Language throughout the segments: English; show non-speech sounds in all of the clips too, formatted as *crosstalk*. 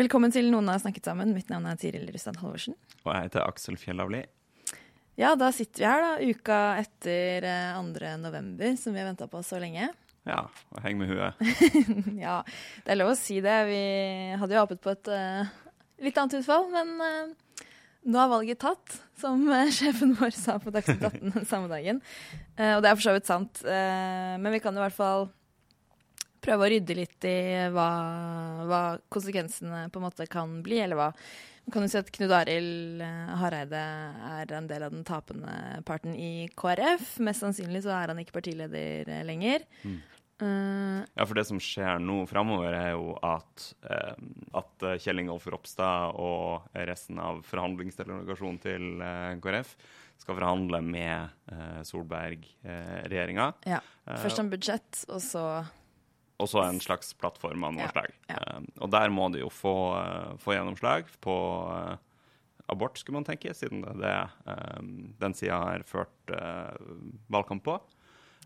Velkommen til Noen har snakket sammen. Mitt navn er Tiril Rustad Halvorsen. Og jeg heter Aksel Fjellavli. Ja, da sitter vi her, da. Uka etter 2. Eh, november, som vi har venta på så lenge. Ja, og heng med huet. *laughs* ja, det er lov å si det. Vi hadde jo håpet på et uh, litt annet utfall, men uh, nå er valget tatt, som uh, sjefen vår sa på Dagsnytt 18 *laughs* samme dagen. og det er for så vidt sant. men vi kan i hvert fall prøve å rydde litt i hva, hva, konsekvensene på en måte kan bli, eller hva Man kan jo si at Knut Arild eh, Hareide er en del av den tapende parten i KrF. Mest sannsynlig så er han ikke partileder eh, lenger. Mm. Uh, ja, for det som skjer nå framover, er jo at, uh, at Kjell Ingolf Ropstad og resten av forhandlingsdelegasjonen til uh, KrF skal forhandle med Solberg-regjeringa. ja. Først om budsjett, og så også en slags plattform av noe ja, slag. Ja. Uh, og der må de jo få, uh, få gjennomslag på uh, abort, skulle man tenke, siden det er det den sida har ført valgkamp på.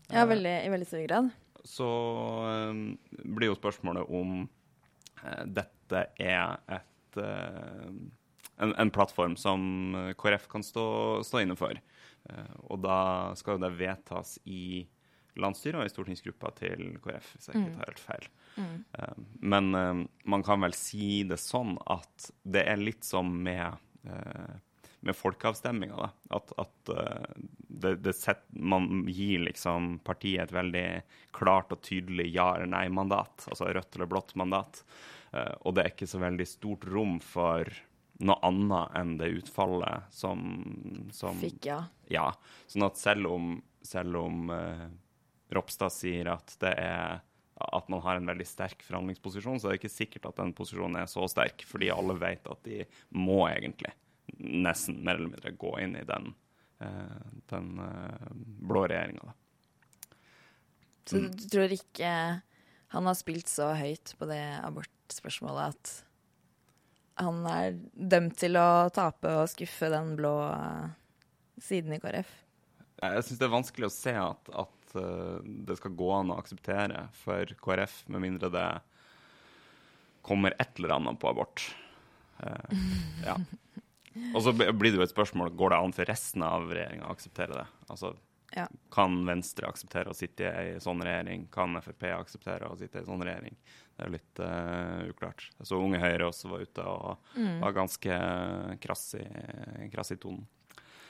Ja, veldig, i veldig stor grad. Så blir jo spørsmålet om dette er et en, en, plattform som KrF kan stå, stå inne for. og da skal jo det vedtas i landsstyret og i stortingsgruppa til KrF, hvis jeg ikke mm. tar helt feil. Mm. Um, men um, man kan vel si det sånn at det er litt som med, uh, med folkeavstemminga. At, at uh, det, det set, man gir liksom partiet et veldig klart og tydelig ja- eller nei-mandat. Altså rødt eller blått mandat. Uh, og det er ikke så veldig stort rom for noe annet enn det utfallet som, som Fikk, ja. Ja. Sånn at selv om, selv om Ropstad sier at det er at man har en veldig sterk forhandlingsposisjon, så er det ikke sikkert at den posisjonen er så sterk, fordi alle vet at de må egentlig nesten mer eller mindre gå inn i den, eh, den eh, blå regjeringa. Så du mm. tror ikke han har spilt så høyt på det abortspørsmålet at han er dømt til å tape og skuffe den blå siden i KrF? Jeg syns det er vanskelig å se at, at uh, det skal gå an å akseptere for KrF, med mindre det kommer et eller annet på abort. Uh, ja. Og så blir det jo et spørsmål går det an for resten av regjeringa å akseptere det. Altså, ja. Kan Venstre akseptere å sitte i ei sånn regjering? Kan Frp akseptere å sitte i ei sånn regjering? Det er litt uh, uklart. Jeg så Unge Høyre også var ute og mm. var ganske krass i, krass i tonen.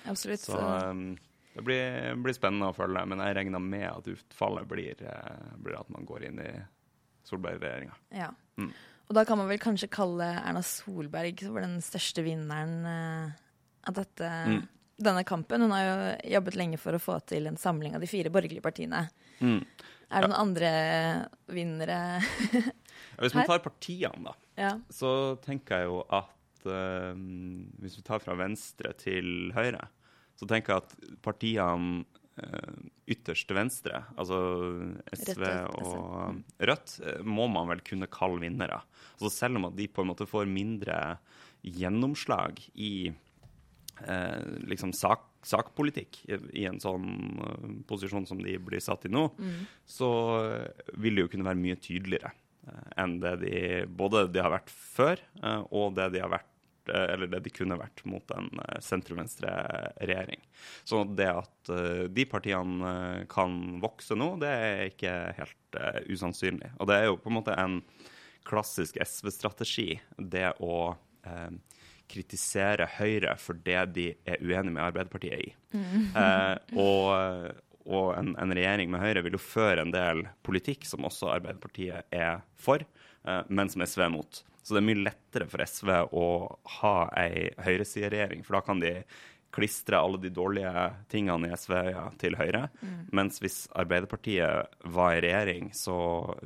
Absolutt. Så um, det blir, blir, spennende å følge, men jeg regner med at utfallet blir, eh, blir at man går inn i Solberg-regjeringa. Ja. Mm. Og da kan man vel kanskje kalle Erna Solberg for den største vinneren uh, av dette, mm. denne kampen. Hun har jo jobbet lenge for å få til en samling av de fire borgerlige partiene. Mm. Er det ja. noen andre vinnere her? Hvis man tar partiene, da, ja. så tenker jeg jo at uh, hvis vi tar fra venstre til høyre, så tenker jeg at partiene uh, ytterst til venstre, altså SV Rødt, og Rødt, uh, må man vel kunne kalle vinnere. Altså selv om at de på en måte får mindre gjennomslag i eh, liksom sak, sakpolitikk i, en sånn posisjon som de blir satt i nå, mm. så vil det jo kunne være mye tydeligere enn det de både de har vært før, og det de har vært Eh, eller det de kunne vært mot en eh, sentrum-venstre-regjering. Så det at eh, de partiene kan vokse nå, det er ikke helt uh, usannsynlig. Og det er jo på en måte en klassisk SV-strategi, det å eh, kritisere Høyre for det de er uenig med Arbeiderpartiet i. Mm. Uh, og, og en, en, regjering med Høyre vil jo føre en del politikk som også Arbeiderpartiet er for, men som SV er mot. Så det er mye lettere for SV å ha ei høyresideregjering, for da kan de klistre alle de dårlige tingene i SV-øya til Høyre. Mm. Mens hvis Arbeiderpartiet var i regjering, så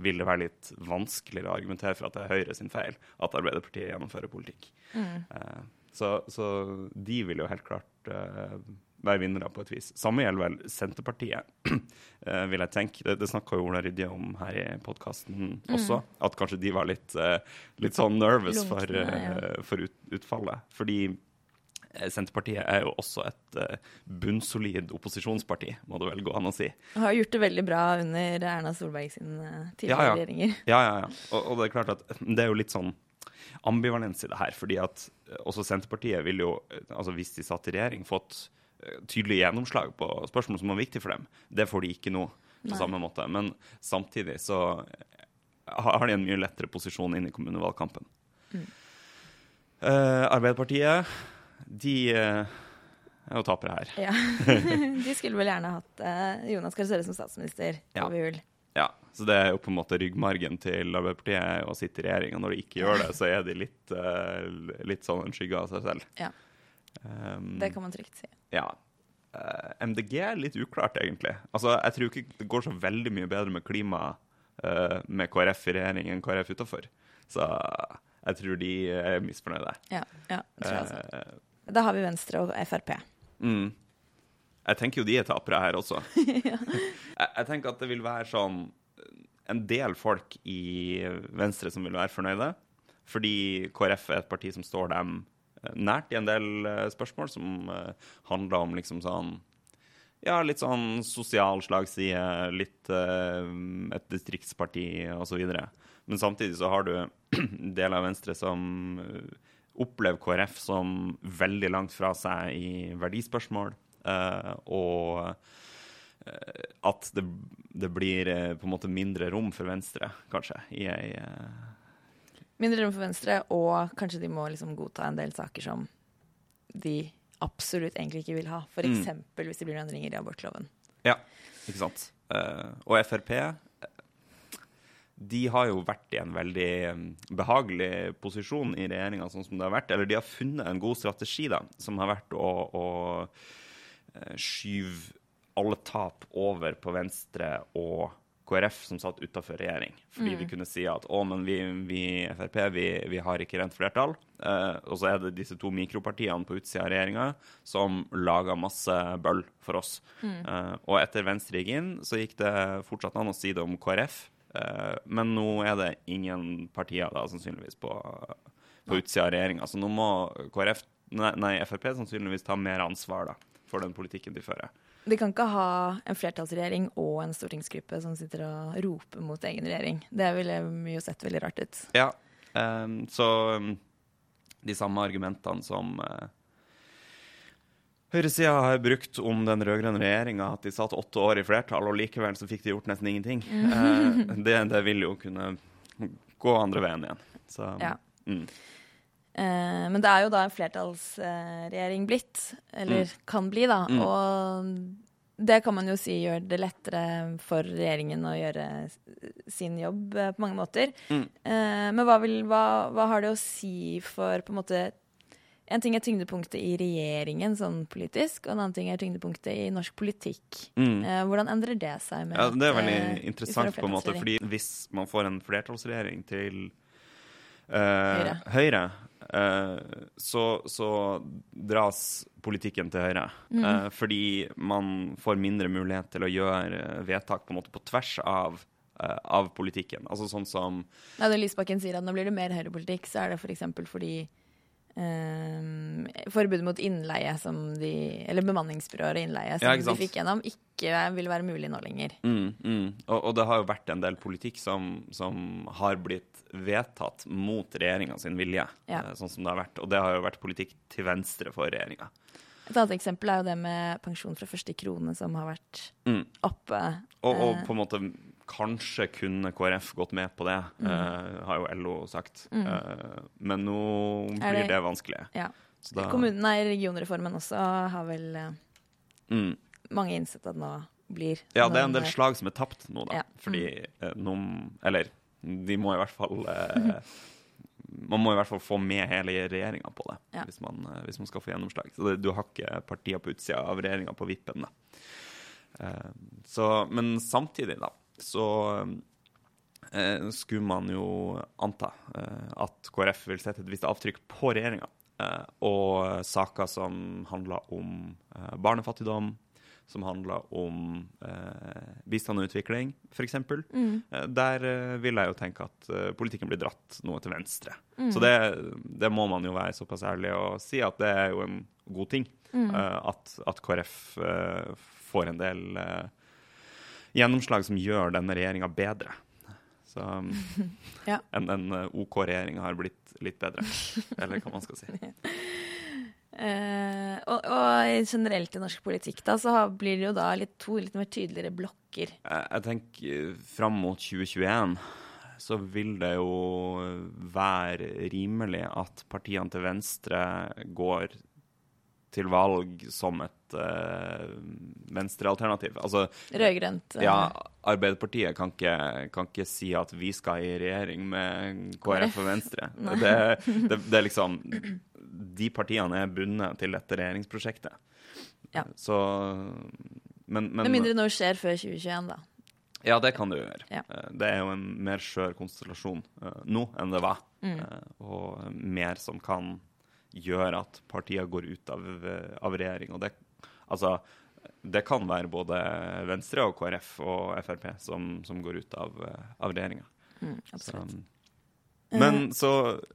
vil det være litt vanskeligere å argumentere for at det er Høyre sin feil at Arbeiderpartiet gjennomfører politikk. Mm. Uh, så, så, de vil jo helt klart uh, være vinnere på et vis. Samme gjelder vel Senterpartiet, uh, *clears throat* vil jeg tenke. Det, det snakka jo Ola Rydje om her i podkasten mm. også, at kanskje de var litt, litt sånn nervous for, for ut, utfallet. Fordi Eh, Senterpartiet er jo også et bunnsolid opposisjonsparti, må det vel gå an å si. Og Har gjort det veldig bra under Erna Solberg sin tidligere ja, ja. regjeringer. Ja, ja, ja. Og, og, det er klart at det er jo litt sånn ambivalens i det her. fordi at også Senterpartiet ville jo, altså hvis de satt i regjering, fått tydelig gjennomslag på spørsmål som var viktig for dem. Det får de ikke nå på Nei. samme måte. Men samtidig så har de en mye lettere posisjon inn i kommunevalgkampen. Mm. Arbeiderpartiet de uh, er jo tapere her. Ja. *laughs* de skulle vel gjerne hatt uh, Jonas Gahr Støre som statsminister ja. over jul. Ja, så det er jo på en måte ryggmargen til Arbeiderpartiet å sitte i regjering. Og når de ikke gjør det, så er de litt, uh, litt sånn en skygge av seg selv. Ja. Um, det kan man trygt si. Ja. Uh, MDG er litt uklart, egentlig. Altså, Jeg tror ikke det går så veldig mye bedre med klima uh, med KrF i regjering enn KrF utafor. Så jeg tror de er misfornøyde. Ja, ja, det tror jeg også. Da har vi Venstre og Frp. Mm. Jeg tenker jo de er tapere her også. *laughs* ja. jeg, jeg, tenker at det vil være sånn en del folk i Venstre som vil være fornøyde. Fordi KrF er et parti som står dem eh, nært i en del uh, spørsmål som handla handler om liksom sånn Ja, litt sånn sosial slagside, litt uh, et distriktsparti osv. Men samtidig så har du *clears throat* deler av Venstre som opplever KrF som veldig langt fra seg i verdispørsmål. Og at det, det blir på en måte mindre rom for Venstre, kanskje, i ei Mindre rom for Venstre, og kanskje de må liksom godta en del saker som de absolutt egentlig ikke vil ha. F.eks. Mm. hvis det blir noen endringer i abortloven. Ja, ikke sant. og Frp de har jo vært i en veldig um, behagelig posisjon i regjeringa, sånn som det har vært. Eller de har funnet en god strategi, da, som har vært å, å eh, skyve alle tap over på Venstre og KrF, som satt utafor regjering. Fordi mm. vi kunne si at å, men vi, vi Frp vi, vi, har ikke rent flertall. Eh, og så er det disse to mikropartiene på utsida av regjeringa som lager masse bøll for oss. Mm. Eh, og etter Venstre gikk inn, så gikk det fortsatt an å si det om KrF. Eh, men nå er det ingen partier da, sannsynligvis på, på utsida av regjeringa. Så nå må KrF, nei, nei, Frp sannsynligvis ta mer ansvar da, for den politikken de fører. De kan ikke ha en flertallsregjering og en stortingsgruppe som sitter og roper mot egen regjering. Det ville jo sett veldig rart ut. Ja, um, så um, de samme argumentene som uh, Høyresida har brukt om den rød-grønne regjeringa at de satt åtte år i flertall, og likevel så fikk de gjort nesten ingenting. Eh, det, det, vil jo kunne gå andre veien igjen. Så, ja. mm. Eh, men det er jo da en flertallsregjering blitt, eller mm. kan bli, da. Mm. Og det kan man jo si gjør det lettere for regjeringen å gjøre sin jobb eh, på mange måter. Mm. Eh, men hva, vil, hva, hva, har det å si for på en måte en ting er tyngdepunktet i regjeringen sånn politisk, og en annen ting er tyngdepunktet i norsk politikk. Mm. Eh, hvordan endrer det seg? ja, det er veldig interessant, på en måte, fordi hvis man får en flertallsregjering til Høyre, Høyre uh, så, så, dras politikken til Høyre. Mm. Uh, fordi man får mindre mulighet til å gjøre vedtak på, en måte, på tvers av av politikken. Altså sånn som ja, Når Lysbakken sier at nå blir det mer høyrepolitikk, så er det f.eks. For fordi Um, forbud mot innleie som de Eller bemanningsbyråer og innleie som ja, de fikk gjennom, ikke vil være mulig nå lenger. Mm, mm. Og, og, det har jo vært en del politikk som, som har blitt vedtatt mot regjeringa sin vilje, ja. Eh, sånn som det har vært. Og det har jo vært politikk til venstre for regjeringa. Et annet eksempel er jo det med pensjon fra første krone, som har vært mm. oppe. Og, og, eh, på en måte kanskje kunne KrF gått med på det, mm. uh, har jo LO sagt. Mm. Uh, men nå blir det, det vanskelig. Ja. Da, Kommunen, nei, regionreformen også har vel uh, mange innsett at nå blir Ja, det er en del slag som er tapt nå, da. Ja. Fordi noen Eller de må i hvert fall *laughs* man må i hvert fall få med hele regjeringa på det, ja. hvis, man, hvis, man, skal få gjennomslag. Så det, du har ikke partier på utsida av regjeringa på vippen. da. Så, men samtidig, da, så eh, skulle man jo anta eh, at KrF vil sette et visst avtrykk på regjeringa. Eh, og saker som handler om eh, barnefattigdom, som handler om eh, bistand og utvikling, f.eks. Mm. Eh, der vil jeg jo tenke at politikken blir dratt noe til venstre. Mm. Så det, det, må man jo være såpass ærlig og si at det er jo en god ting. Mm. at, at, KrF får en del gjennomslag som gjør denne regjeringa bedre. Så *laughs* ja. enn en OK-regjering har blitt litt bedre, eller hva man skal si. *laughs* Uh, og, og, generelt i norsk politikk da, så blir det jo da litt, to litt mer tydeligere blokker. Jeg, jeg tenker fram mot 2021 så vil det jo være rimelig at partiene til venstre går til valg som et uh, venstrealternativ. Altså, Rødgrønt. Uh, ja, Arbeiderpartiet kan ikke, kan ikke, si at vi skal i regjering med KrF og Venstre. *laughs* Det, det, det, er liksom De partiene er bundet til dette regjeringsprosjektet. Ja. Så Men, men Med mindre noe skjer før 2021, da. Ja, det kan det gjøre. Ja. Eh, det er jo en mer skjør konstellasjon uh, nå enn det var. Mm. og mer som kan gjør at partiene går ut av, av regjering. Og det, altså, det kan være både Venstre og KrF og Frp som, som går ut av, av regjeringa. Mm, men så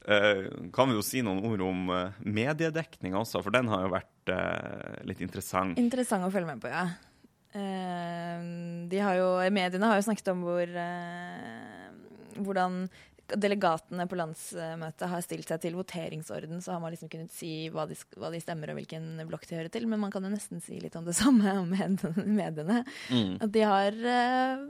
eh, kan vi jo si noen ord om eh, mediedekninga også, for den har jo vært eh, litt interessant. Interessant å følge med på, ja. Eh, de har jo, mediene har jo snakket om hvor, eh, hvordan delegatene på landsmøtet har stilt seg til voteringsorden, så har man liksom kunnet si hva de, hva de, stemmer og hvilken blokk de hører til. Men man kan jo nesten si litt om det *laughs* samme om mediene. Mm. At de har uh,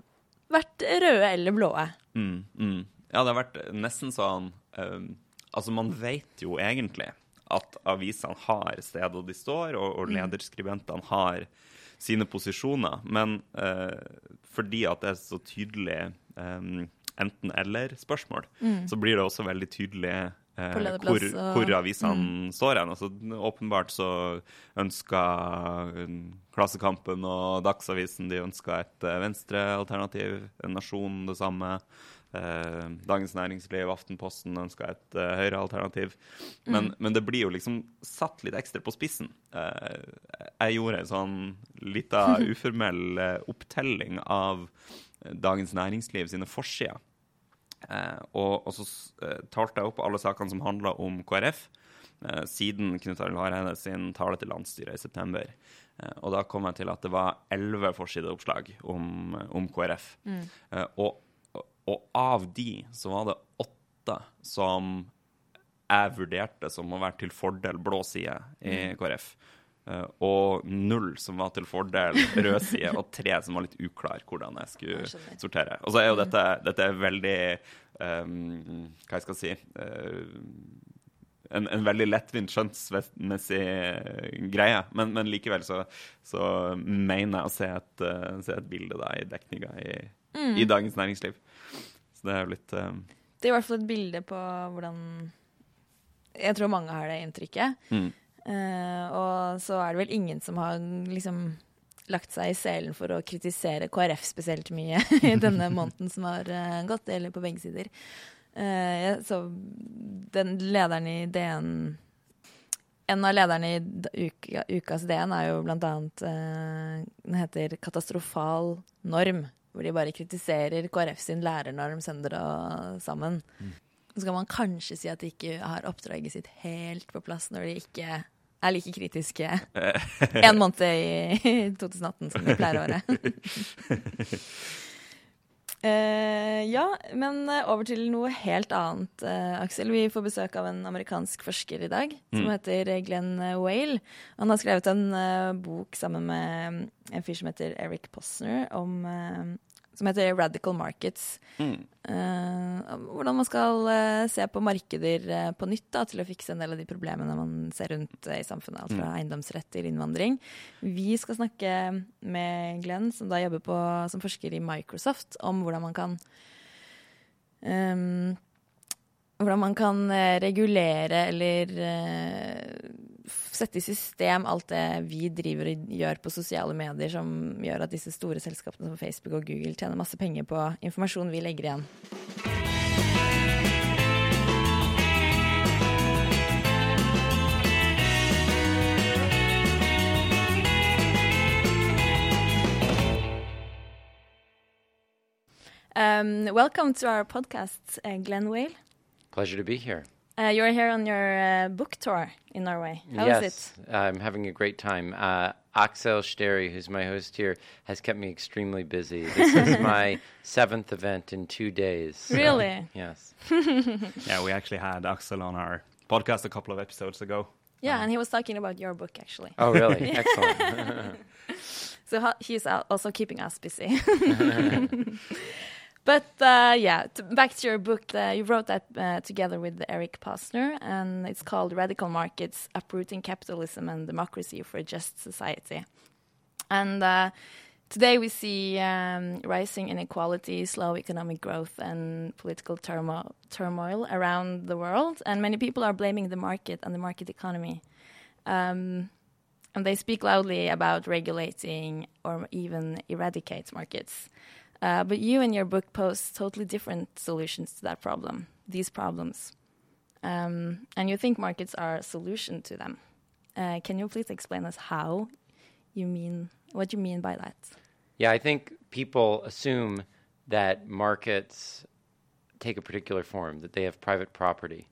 vært røde eller blåe. Mm, mm. Ja, det har vært nesten sånn um, Altså, man vet jo egentlig at avisene har stedet de står, og, og mm. lederskribentene har sine posisjoner. Men uh, fordi at det er så tydelig um, enten-eller-spørsmål, mm. så blir det også veldig tydelig eh, hvor, hvor, avisene mm. står hen. Altså, åpenbart så ønska Klassekampen og Dagsavisen de ønska et uh, venstrealternativ. Nasjonen det samme. Eh, Dagens Næringsliv, Aftenposten ønska et uh, høyrealternativ. Men, mm. men, det blir jo liksom satt litt ekstra på spissen. Eh, jeg gjorde en sånn lita *laughs* uformell opptelling av Dagens Næringsliv sine forsider. Eh, og, og, så eh, talte jeg opp alle sakene som handla om KrF, eh, siden Knut Arild Hareide sin tale til landsstyret i september. Eh, og da kom jeg til at det var elleve forsideoppslag om, om KrF. Mm. Eh, og, og, av de så var det åtte som jeg vurderte som å være til fordel blå side i mm. KrF. Uh, og null som var til fordel rød side, og tre som var litt uklar hvordan jeg skulle jeg sortere. Og så er jo dette, dette er veldig um, Hva jeg skal si uh, en, en, veldig lettvint skjønnsmessig greie, men, men likevel så, så, mener jeg å se et, uh, se et bilde da, i dekninga i, mm. i, Dagens Næringsliv. Så det er jo litt Det er i hvert fall et bilde på hvordan Jeg tror mange har det inntrykket. Mm Uh, og så er det vel ingen som har liksom lagt seg i selen for å kritisere KrF spesielt mye *laughs* i denne måneden som har uh, gått, eller på begge sider. Uh, så den lederen i DN En av lederne i uka, Ukas DN er jo blant annet Den heter Katastrofal norm, hvor de bare kritiserer KrF sin lærernorm sønder og sammen. Mm. Så kan man kanskje si at de ikke har oppdraget sitt helt på plass når de ikke er like kritiske en måned i 2018 som vi pleier å være. uh, *laughs* ja, men eh, over til noe helt annet, uh, Aksel. Vi får besøk av en amerikansk forsker i dag som mm. heter Glenn Whale. Han har skrevet en uh, bok sammen med en fyr som heter Eric Posner om som heter Radical Markets. Mm. Uh, hvordan man skal uh, se på markeder uh, på nytt da, til å fikse en del av de problemene man ser rundt i samfunnet. Alt fra mm. eiendomsrett til innvandring. Vi skal snakke med Glenn, som da jobber på, som forsker i Microsoft, om hvordan man kan um, hvordan man kan regulere eller sette i system alt det vi driver og gjør på sosiale medier som gjør at disse store selskapene som Facebook og Google tjener masse penger på informasjon vi legger igjen. Um, welcome to our podcast, uh, Glenn Whale. Pleasure to be here. Uh, you're here on your uh, book tour in Norway. How yes, is it? I'm having a great time. Uh, Axel Sterri, who's my host here, has kept me extremely busy. This is *laughs* my seventh event in two days. Really? yes. *laughs* yeah, we actually had Axel on our podcast a couple of episodes ago. Yeah, um, and he was talking about your book actually. Oh, really? *laughs* Excellent. so he's also keeping us busy. But uh, yeah, back to your book. Uh, you wrote that uh, together with Eric Posner, and it's called Radical Markets Uprooting Capitalism and Democracy for a Just Society. And uh, today we see um, rising inequality, slow economic growth, and political turmoil, turmoil around the world. And many people are blaming the market and the market economy. Um, and they speak loudly about regulating or even eradicate markets. Uh, but you and your book post totally different solutions to that problem, these problems. Um, and you think markets are a solution to them. Uh, can you please explain us how you mean, what you mean by that? Yeah, I think people assume that markets take a particular form, that they have private property,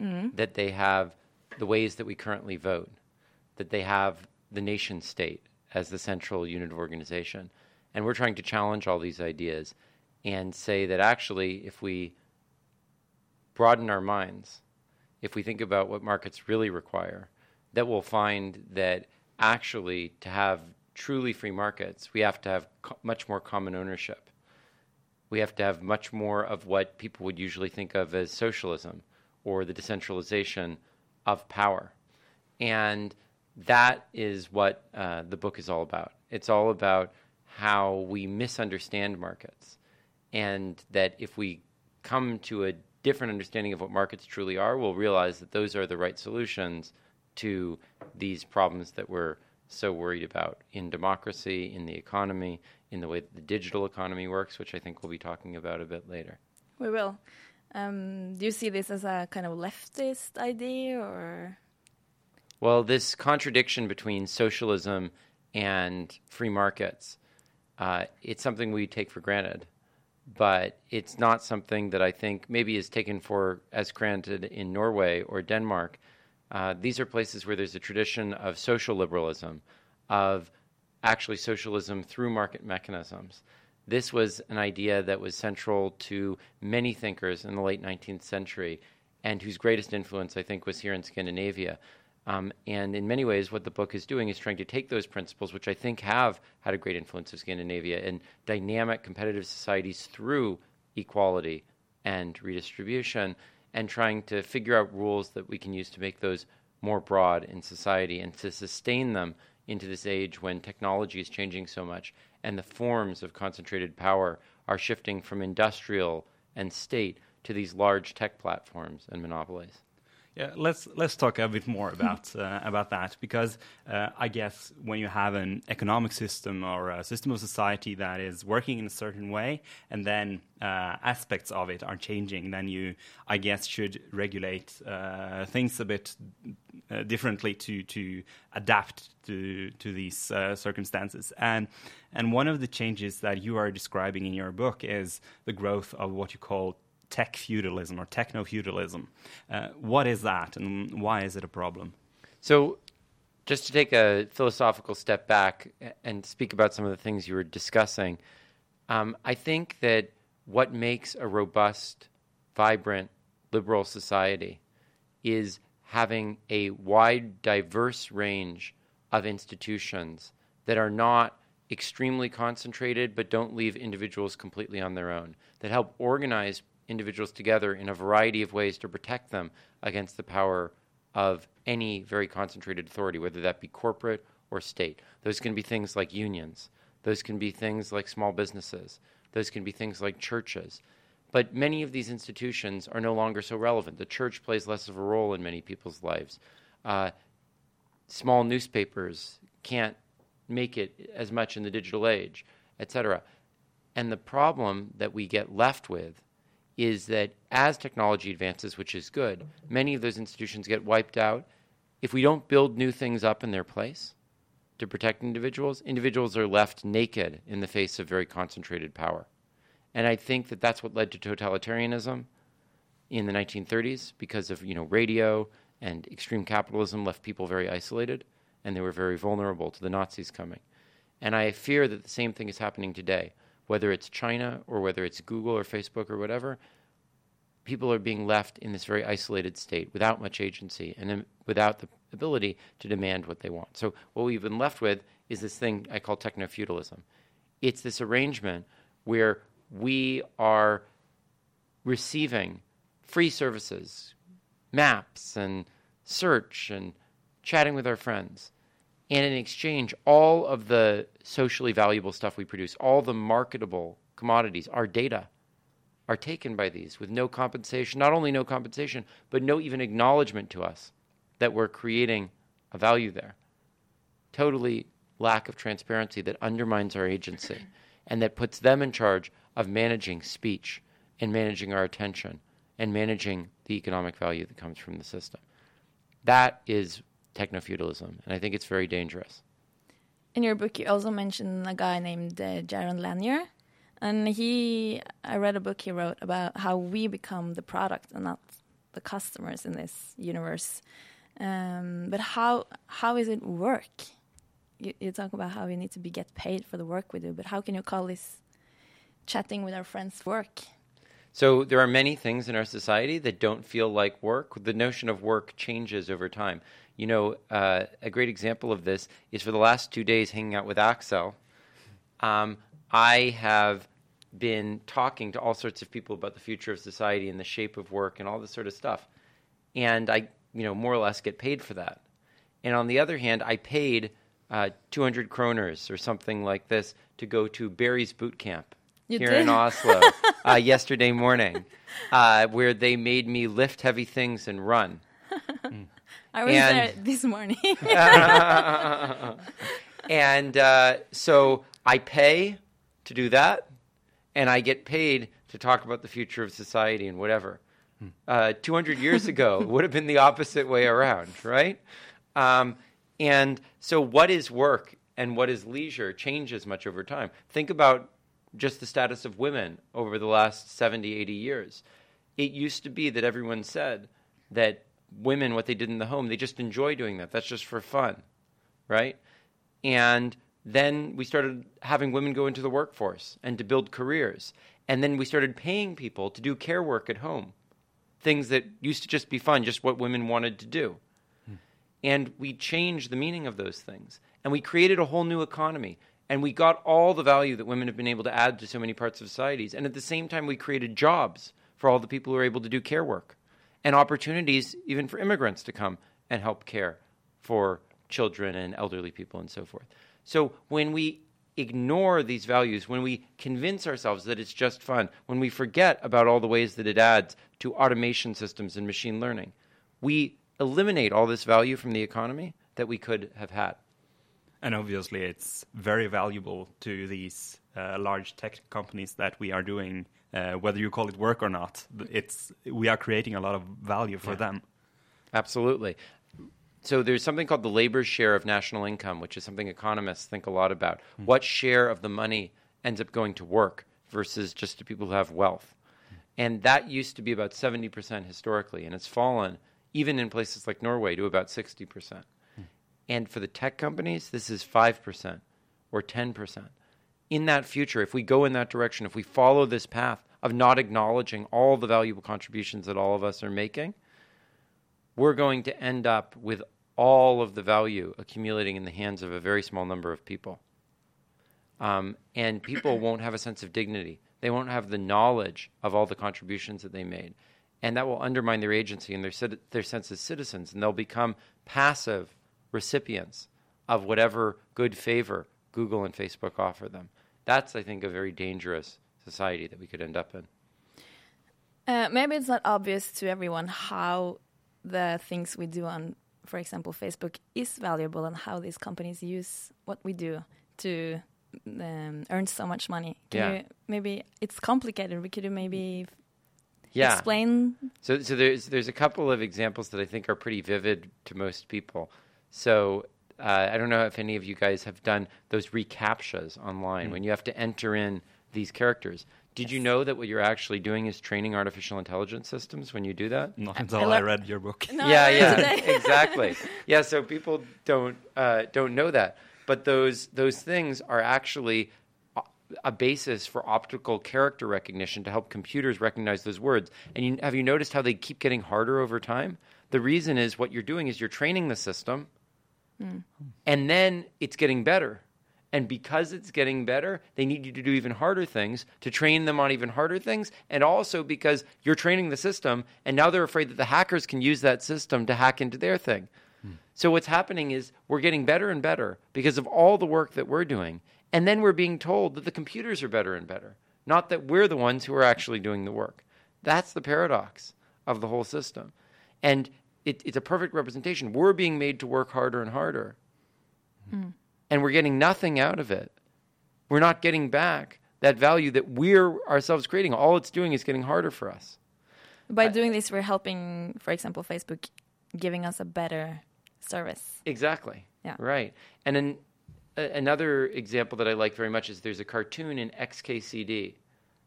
mm-hmm. that they have the ways that we currently vote, that they have the nation state as the central unit of organization. And we're trying to challenge all these ideas and say that actually, if we broaden our minds, if we think about what markets really require, that we'll find that actually to have truly free markets, we have to have co- much more common ownership. We have to have much more of what people would usually think of as socialism or the decentralization of power. And that is what uh, the book is all about. It's all about how we misunderstand markets. And that if we come to a different understanding of what markets truly are, we'll realize that those are the right solutions to these problems that we're so worried about in democracy, in the economy, in the way that the digital economy works, which I think we'll be talking about a bit later. We will. Um, do you see this as a kind of leftist idea or? Well, this contradiction between socialism and free markets uh, it's something we take for granted, but it's not something that I think maybe is taken for as granted in Norway or Denmark. Uh, these are places where there's a tradition of social liberalism, of actually socialism through market mechanisms. This was an idea that was central to many thinkers in the late 19th century and whose greatest influence, I think, was here in Scandinavia. Um, and in many ways, what the book is doing is trying to take those principles, which I think have had a great influence of Scandinavia, and dynamic competitive societies through equality and redistribution, and trying to figure out rules that we can use to make those more broad in society and to sustain them into this age when technology is changing so much and the forms of concentrated power are shifting from industrial and state to these large tech platforms and monopolies. Yeah, let's let's talk a bit more about *laughs* uh, about that because uh, I guess when you have an economic system or a system of society that is working in a certain way, and then uh, aspects of it are changing, then you, I guess, should regulate uh, things a bit uh, differently to to adapt to to these uh, circumstances. And and one of the changes that you are describing in your book is the growth of what you call tech feudalism or techno feudalism. Uh, what is that, and why is it a problem? So, just to take a philosophical step back and speak about some of the things you were discussing, um, I think that what makes a robust, vibrant, liberal society is having a wide, diverse range of institutions that are not extremely concentrated but don't leave individuals completely on their own, that help organize individuals together in a variety of ways to protect them against the power of any very concentrated authority, whether that be corporate or state. Those can be things like unions, those can be things like small businesses, those can be things like churches. But many of these institutions are no longer so relevant. The church plays less of a role in many people's lives. Uh, small newspapers can't make it as much in the digital age, etc. And the problem that we get left with is that as technology advances, which is good, many of those institutions get wiped out. If we don't build new things up in their place to protect individuals, individuals are left naked in the face of very concentrated power. And I think that that's what led to totalitarianism in the 1930s because of you know radio and extreme capitalism left people very isolated and they were very vulnerable to the Nazis coming. And I fear that the same thing is happening today whether it's China or whether it's Google or Facebook or whatever, people are being left in this very isolated state without much agency and without the ability to demand what they want. So, what we've been left with is this thing I call techno feudalism. It's this arrangement where we are receiving free services, maps and search and chatting with our friends and in exchange, all of the socially valuable stuff we produce, all the marketable commodities, our data, are taken by these with no compensation, not only no compensation, but no even acknowledgement to us that we're creating a value there. Totally lack of transparency that undermines our agency *clears throat* and that puts them in charge of managing speech and managing our attention and managing the economic value that comes from the system. That is techno feudalism, and I think it's very dangerous. In your book, you also mention a guy named uh, Jaron Lanier, and he, I read a book he wrote about how we become the product and not the customers in this universe. Um, but how how is it work? You, you talk about how we need to be get paid for the work we do, but how can you call this chatting with our friends work? So there are many things in our society that don't feel like work. The notion of work changes over time. You know, uh, a great example of this is for the last two days hanging out with Axel. Um, I have been talking to all sorts of people about the future of society and the shape of work and all this sort of stuff. And I, you know, more or less get paid for that. And on the other hand, I paid uh, 200 kroners or something like this to go to Barry's boot camp you here did? in Oslo uh, *laughs* yesterday morning, uh, where they made me lift heavy things and run. *laughs* Mm. I was and, there this morning. *laughs* *laughs* and uh, so I pay to do that, and I get paid to talk about the future of society and whatever. Hmm. Uh, 200 years ago it would have been the opposite way around, right? Um, and so, what is work and what is leisure changes much over time. Think about just the status of women over the last 70, 80 years. It used to be that everyone said that women what they did in the home. They just enjoy doing that. That's just for fun, right? And then we started having women go into the workforce and to build careers. And then we started paying people to do care work at home, things that used to just be fun, just what women wanted to do. Hmm. And we changed the meaning of those things. And we created a whole new economy. And we got all the value that women have been able to add to so many parts of societies. And at the same time, we created jobs for all the people who are able to do care work and opportunities even for immigrants to come and help care for children and elderly people and so forth. So when we ignore these values, when we convince ourselves that it's just fun, when we forget about all the ways that it adds to automation systems and machine learning, we eliminate all this value from the economy that we could have had. And obviously, it's very valuable to these uh, large tech companies that we are doing uh, whether you call it work or not. It's we are creating a lot of value for yeah. them. Absolutely. So there's something called the labor share of national income, which is something economists think a lot about. Mm. What share of the money ends up going to work versus just to people who have wealth? Mm. And that used to be about 70% historically, and it's fallen even in places like Norway to about 60%. And for the tech companies, this is 5% or 10% in that future, if we go in that direction, if we follow this path of not acknowledging all the valuable contributions that all of us are making, we're going to end up with all of the value accumulating in the hands of a very small number of people. Um, and people won't have a sense of dignity. They won't have the knowledge of all the contributions that they made. And that will undermine their agency and their, their sense as citizens. And they'll become passive recipients of whatever good favor Google and Facebook offer them. That's, I think, a very dangerous society that we could end up in. Uh, maybe it's not obvious to everyone how the things we do on, for example, Facebook is valuable and how these companies use what we do to um, earn so much money. Can yeah. you maybe it's complicated. We could maybe yeah. explain. So, so there's there's a couple of examples that I think are pretty vivid to most people. So uh, I don't know if any of you guys have done those recaptchas online mm. when you have to enter in these characters. Did you know that what you're actually doing is training artificial intelligence systems when you do that? Not until I, I read your book. No, yeah, yeah, *laughs* exactly. Yeah, so people don't uh, don't know that, but those those things are actually a basis for optical character recognition to help computers recognize those words. And you, have you noticed how they keep getting harder over time? The reason is what you're doing is you're training the system, mm. and then it's getting better. And because it's getting better, they need you to do even harder things to train them on even harder things. And also because you're training the system, and now they're afraid that the hackers can use that system to hack into their thing. Hmm. So what's happening is we're getting better and better because of all the work that we're doing. And then we're being told that the computers are better and better, not that we're the ones who are actually doing the work. That's the paradox of the whole system. And it, it's a perfect representation. We're being made to work harder and harder. Mm and we're getting nothing out of it. We're not getting back that value that we're ourselves creating. All it's doing is getting harder for us. By doing this, we're helping, for example, Facebook giving us a better service. Exactly. Yeah. Right. And then uh, another example that I like very much is there's a cartoon in XKCD.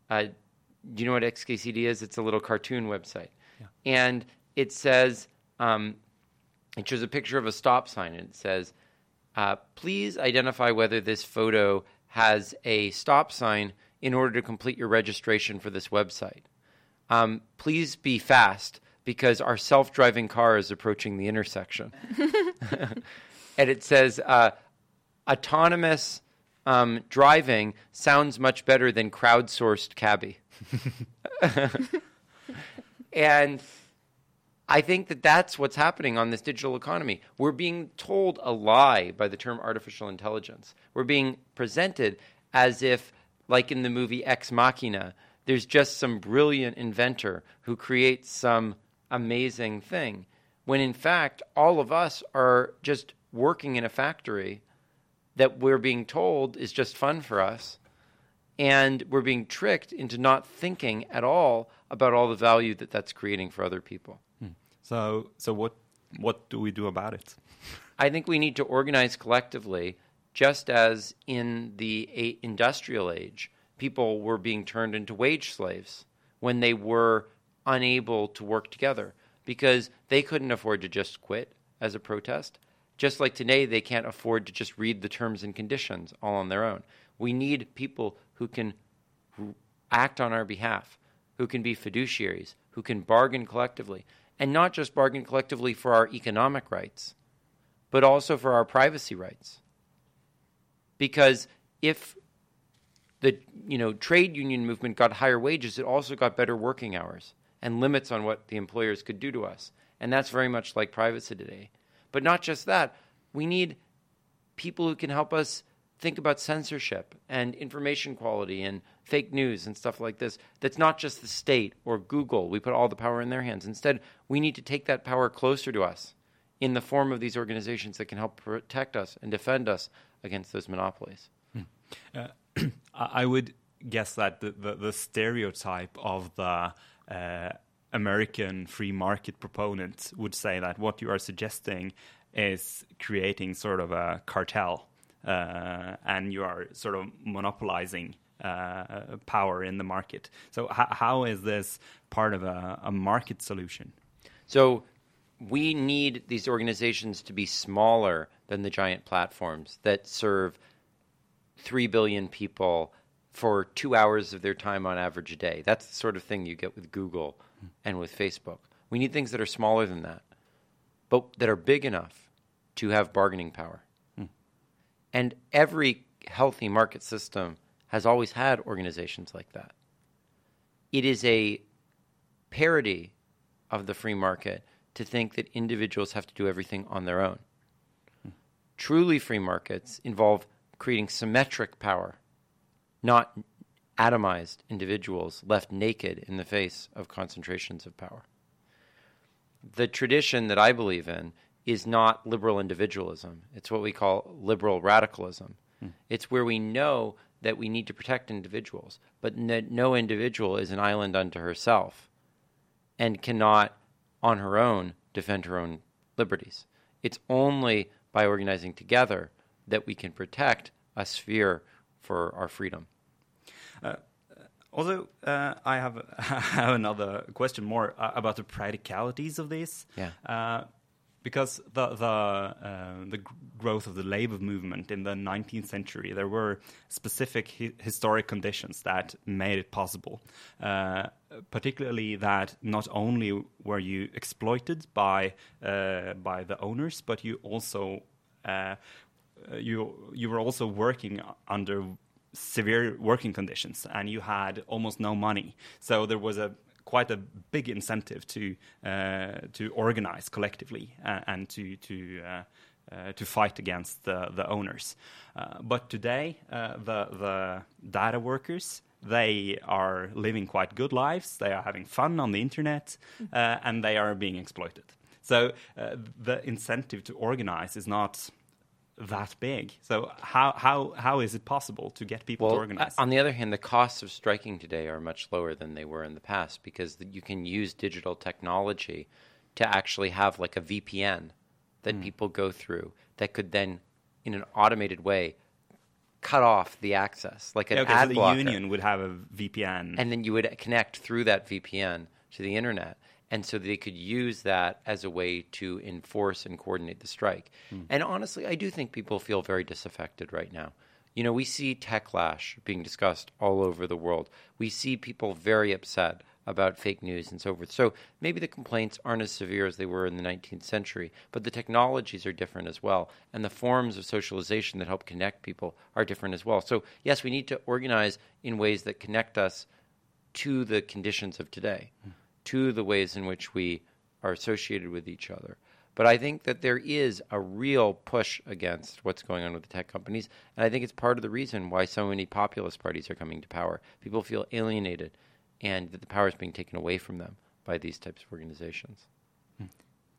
Uh, do you know what XKCD is? It's a little cartoon website. Yeah. And it says, um, it shows a picture of a stop sign and it says, uh, please identify whether this photo has a stop sign in order to complete your registration for this website. Um, please be fast because our self driving car is approaching the intersection. *laughs* *laughs* and it says uh, autonomous um, driving sounds much better than crowdsourced cabbie. *laughs* and I think that that's what's happening on this digital economy. We're being told a lie by the term artificial intelligence. We're being presented as if, like in the movie Ex Machina, there's just some brilliant inventor who creates some amazing thing. When in fact, all of us are just working in a factory that we're being told is just fun for us. And we're being tricked into not thinking at all about all the value that that's creating for other people. So, so what what do we do about it? I think we need to organize collectively, just as in the industrial age, people were being turned into wage slaves when they were unable to work together because they couldn't afford to just quit as a protest. Just like today, they can't afford to just read the terms and conditions all on their own. We need people who can act on our behalf, who can be fiduciaries, who can bargain collectively and not just bargain collectively for our economic rights, but also for our privacy rights. Because if the you know trade union movement got higher wages, it also got better working hours and limits on what the employers could do to us. And that's very much like privacy today. But not just that, we need people who can help us think about censorship and information quality and fake news and stuff like this that's not just the state or Google. We put all the power in their hands. Instead, we need to take that power closer to us in the form of these organizations that can help protect us and defend us against those monopolies. Hmm. Uh, *clears throat* I would guess that the, the, the stereotype of the uh, American free market proponent would say that what you are suggesting is creating sort of a cartel and you are sort of monopolizing uh, power in the market. So, how is this part of a, a market solution? So, we need these organizations to be smaller than the giant platforms that serve 3 billion people for two hours of their time on average a day. That's the sort of thing you get with Google and with Facebook. We need things that are smaller than that, but that are big enough to have bargaining power. And every healthy market system has always had organizations like that. It is a parody of the free market to think that individuals have to do everything on their own. Hmm. Truly free markets involve creating symmetric power, not atomized individuals left naked in the face of concentrations of power. The tradition that I believe in is not liberal individualism. It's what we call liberal radicalism. Hmm. It's where we know that we need to protect individuals, but that no individual is an island unto herself and cannot, on her own, defend her own liberties. It's only by organizing together that we can protect a sphere for our freedom. Uh, also, uh, I have, *laughs* have another question more uh, about the practicalities of this. Yeah. Uh, because the the uh, the growth of the labor movement in the 19th century, there were specific hi historic conditions that made it possible. Uh, particularly that not only were you exploited by uh, by the owners, but you also uh, you you were also working under severe working conditions, and you had almost no money. So there was a quite a big incentive to uh, to organize collectively uh, and to to uh, uh, to fight against the the owners. Uh, but today, the the data workers they are living quite good lives. They are having fun on the internet, and they are being exploited. So the incentive to organize is not that big. So how how how is it possible to get people well, to organize? On the other hand, the costs of striking today are much lower than they were in the past because you can use digital technology to actually have like a VPN that mm. people go through that could then, in an automated way, cut off the access, like an yeah, okay, ad so the blocker. union would have a VPN, and then you would connect through that VPN to the internet and so they could use that as a way to enforce and coordinate the strike. Mm. And honestly, I do think people feel very disaffected right now. You know, we see techlash being discussed all over the world. We see people very upset about fake news and so forth. So maybe the complaints aren't as severe as they were in the 19th century, but the technologies are different as well. And the forms of socialization that help connect people are different as well. So, yes, we need to organize in ways that connect us to the conditions of today. Mm to the ways in which we are associated with each other. But I think that there is a real push against what's going on with the tech companies. And I think it's part of the reason why so many populist parties are coming to power. People feel alienated and that the power is being taken away from them by these types of organizations.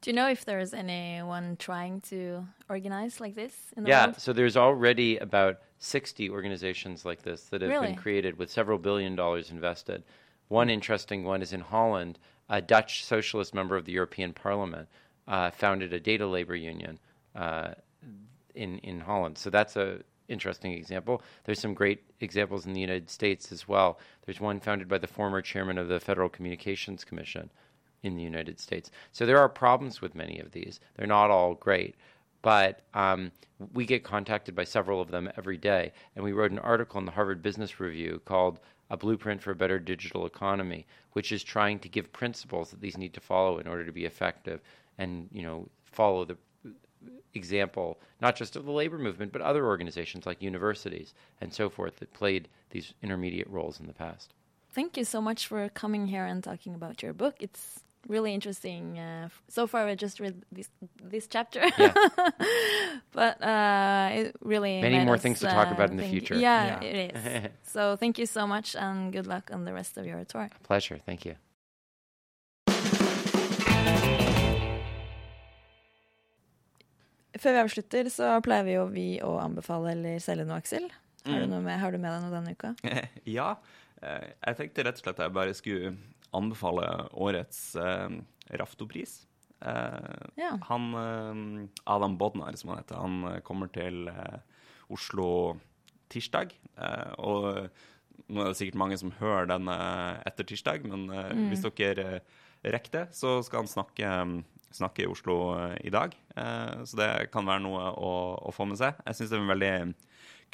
Do you know if there's anyone trying to organize like this in the yeah, world? so there's already about 60 organizations like this that have really? been created with several billion dollars invested. One interesting one is in Holland. A Dutch socialist member of the European Parliament uh, founded a data labor union uh, in in Holland. So that's a interesting example. There's some great examples in the United States as well. There's one founded by the former chairman of the Federal Communications Commission in the United States. So there are problems with many of these. They're not all great, but um, we get contacted by several of them every day. And we wrote an article in the Harvard Business Review called a blueprint for a better digital economy, which is trying to give principles that these need to follow in order to be effective and, you know, follow the example, not just of the labor movement, but other organizations like universities and so forth that played these intermediate roles in the past. Thank you so much for coming here and talking about your book. It's really interesting. Uh, so far, I just read this this chapter, yeah. *laughs* but uh, it really many more us, things to talk about in the future. Yeah, yeah. it is. *laughs* so thank you so much, and good luck on the rest of your tour. Pleasure. Thank you. Før vi avslutter, så pleier vi jo vi å anbefale eller selge noe, Aksel. Har, mm. du, med, har du med deg noe denne uka? *laughs* ja. Eh, jeg tenkte rett og slett jeg bare skulle anbefale årets eh, Raftopris. Eh, ja. Han eh, Adam Bodnar, som han heter, han kommer til Oslo tirsdag. Eh, og nå er det sikkert mange som hører denne etter tirsdag, men mm. hvis dere rekker det, så skal han snakke, snakke i Oslo i dag. så det kan være noe å, å få med seg. Jeg syns det er en veldig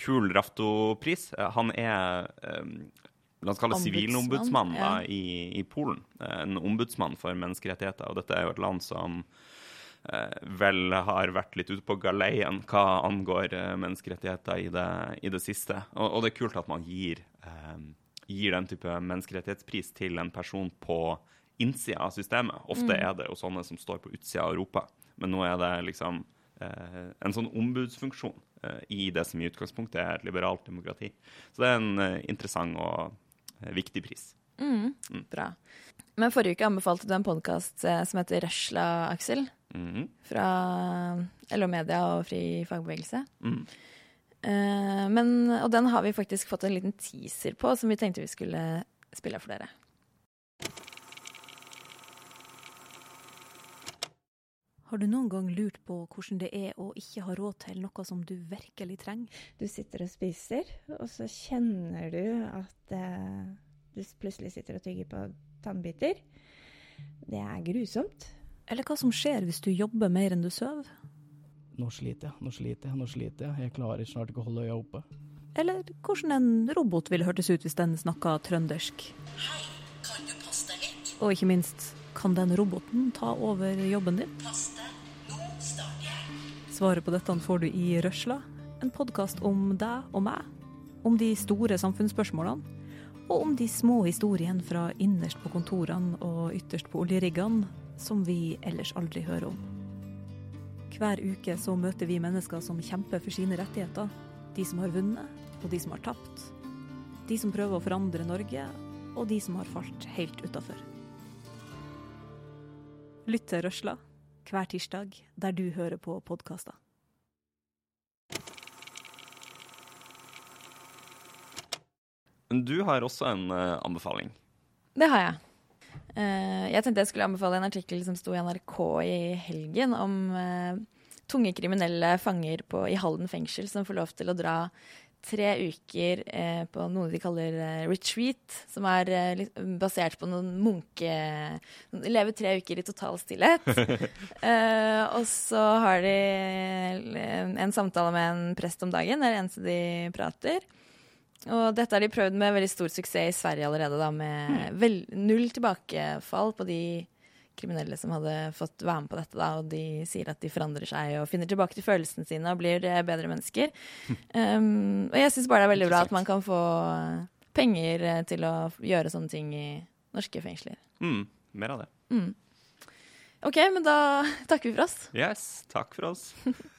kul Rafto-pris. Han er la oss kalle sivilombudsmann ja. i, i, Polen. En ombudsmann for menneskerettigheter. Og dette er jo et land som eh, vel har vært litt ute på galeien hva angår eh, menneskerettigheter i det, i det siste. Og, og, det er kult at man gir, eh, gir den type menneskerettighetspris til en person på innsida av systemet. Ofte mm. er det jo sånne som står på utsida av Europa, men nå er det liksom eh, en sånn ombudsfunksjon uh, i det som i utgangspunktet er et liberalt demokrati. Så det er en interessant og viktig pris. Mm. Mm. Bra. Men forrige uke anbefalte du en podkast som heter Røsla, Aksel. Mm. Fra LO Media og Fri fagbevegelse. Mm. Men, og den har vi faktisk fått en liten teaser på, som vi tenkte vi skulle spille for dere. Har du noen gang lurt på hvordan det er å ikke ha råd til noe som du virkelig trenger? Du sitter og spiser, og så kjenner du at eh, du plutselig sitter og tygger på tannbiter. Det er grusomt. Eller hva som skjer hvis du jobber mer enn du sover? Nå sliter jeg, nå sliter jeg, nå sliter jeg. Jeg klarer snart ikke å holde øya oppe. Eller hvordan en robot ville hørtes ut hvis den snakka trøndersk. Hei, kan du passe deg litt? Og ikke minst, kan den roboten ta over jobben din? Pass Svaret på dette får du i Røsla, en podkast om deg og meg. Om de store samfunnsspørsmålene, og om de små historiene fra innerst på kontorene og ytterst på oljeriggene, som vi ellers aldri hører om. Hver uke så møter vi mennesker som kjemper for sine rettigheter. De som har vunnet, og de som har tapt. De som prøver å forandre Norge, og de som har falt helt utafor. Lytt til Røsla hver tirsdag der du hører på podkaster. Du har også en uh, anbefaling. Det har jeg. Uh, jeg tenkte jeg skulle anbefale en artikkel som sto i NRK i helgen om uh, tunge kriminelle fanger på, i Halden fengsel som får lov til å dra tre uker eh, på noe de kaller eh, retreat, som er eh, basert på noen munke... Lever tre uker i total stillhet. *laughs* Eh, og så har de eh, en samtale med en prest om dagen. Det er det eneste de prater. Og dette har de prøvd med veldig stor suksess i Sverige allerede, da, med vel, null tilbakefall på de kriminelle som hadde fått være med på dette, da, og de sier at de forandrer seg og finner tilbake til følelsene sine og blir eh, bedre mennesker. *laughs* Um, og jeg syns bare det er veldig bra at man kan få penger eh, til å gjøre sånne ting i norske fengsler. Mm, mer av det. Mm. OK, men da *laughs* takker vi for oss. Yes, takk for oss. *laughs*